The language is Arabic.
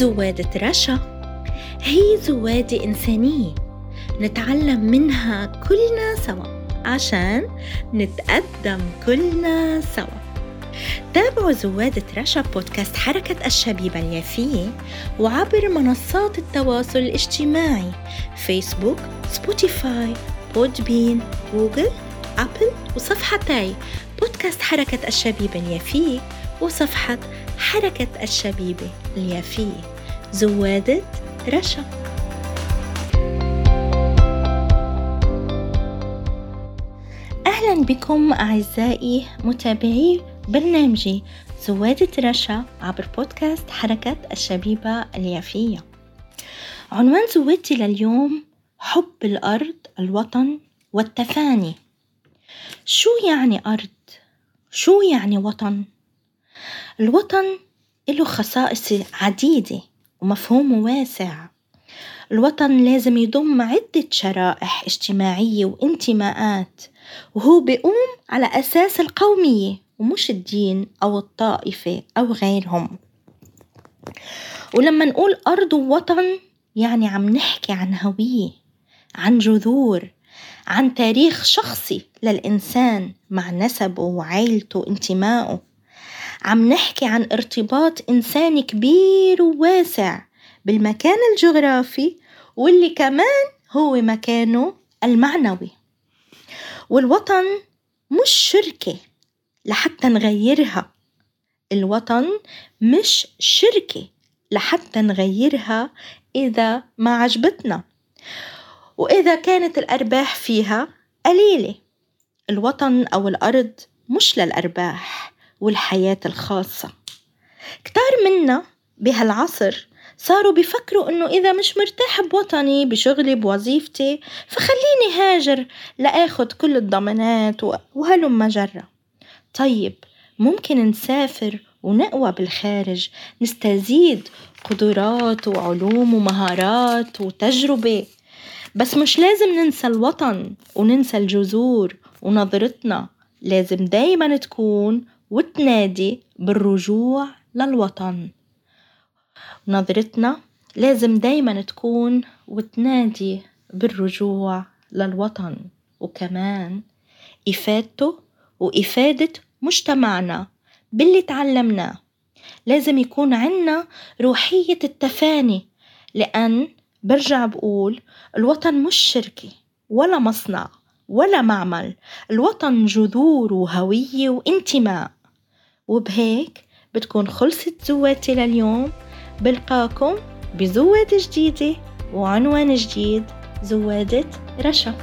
زوادة رشا هي زوادة إنسانية نتعلم منها كلنا سوا عشان نتقدم كلنا سوا. تابعوا زوادة رشا بودكاست حركة الشبيبة اليافية وعبر منصات التواصل الاجتماعي فيسبوك سبوتيفاي بودبين جوجل أبل وصفحتي بودكاست حركة الشبيبة اليافية وصفحة حركة الشبيبة اليافية زوادة رشا أهلا بكم أعزائي متابعي برنامجي زوادة رشا عبر بودكاست حركة الشبيبة اليافية عنوان زوادتي لليوم حب الأرض الوطن والتفاني شو يعني أرض؟ شو يعني وطن؟ الوطن له خصائص عديدة ومفهومه واسع. الوطن لازم يضم عدة شرائح اجتماعية وانتماءات وهو بيقوم على أساس القومية ومش الدين أو الطائفة أو غيرهم. ولما نقول أرض ووطن يعني عم نحكي عن هوية عن جذور عن تاريخ شخصي للإنسان مع نسبه وعيلته وانتمائه. عم نحكي عن ارتباط إنساني كبير وواسع بالمكان الجغرافي واللي كمان هو مكانه المعنوي. والوطن مش شركة لحتى نغيرها. الوطن مش شركة لحتى نغيرها إذا ما عجبتنا. وإذا كانت الأرباح فيها قليلة. الوطن أو الأرض مش للأرباح. والحياة الخاصة. كتار منا بهالعصر صاروا بيفكروا إنه إذا مش مرتاح بوطني بشغلي بوظيفتي فخليني هاجر لاخد كل الضمانات وهلم مجرة. طيب ممكن نسافر ونقوى بالخارج نستزيد قدرات وعلوم ومهارات وتجربة. بس مش لازم ننسى الوطن وننسى الجذور ونظرتنا لازم دايما تكون وتنادي بالرجوع للوطن. نظرتنا لازم دايما تكون وتنادي بالرجوع للوطن. وكمان إفادته وإفادة مجتمعنا باللي تعلمناه. لازم يكون عنا روحية التفاني لأن برجع بقول الوطن مش شركة ولا مصنع ولا معمل. الوطن جذور وهوية وانتماء. وبهيك بتكون خلصت زواتي لليوم. بلقاكم بزوات جديدة وعنوان جديد زوادة رشا.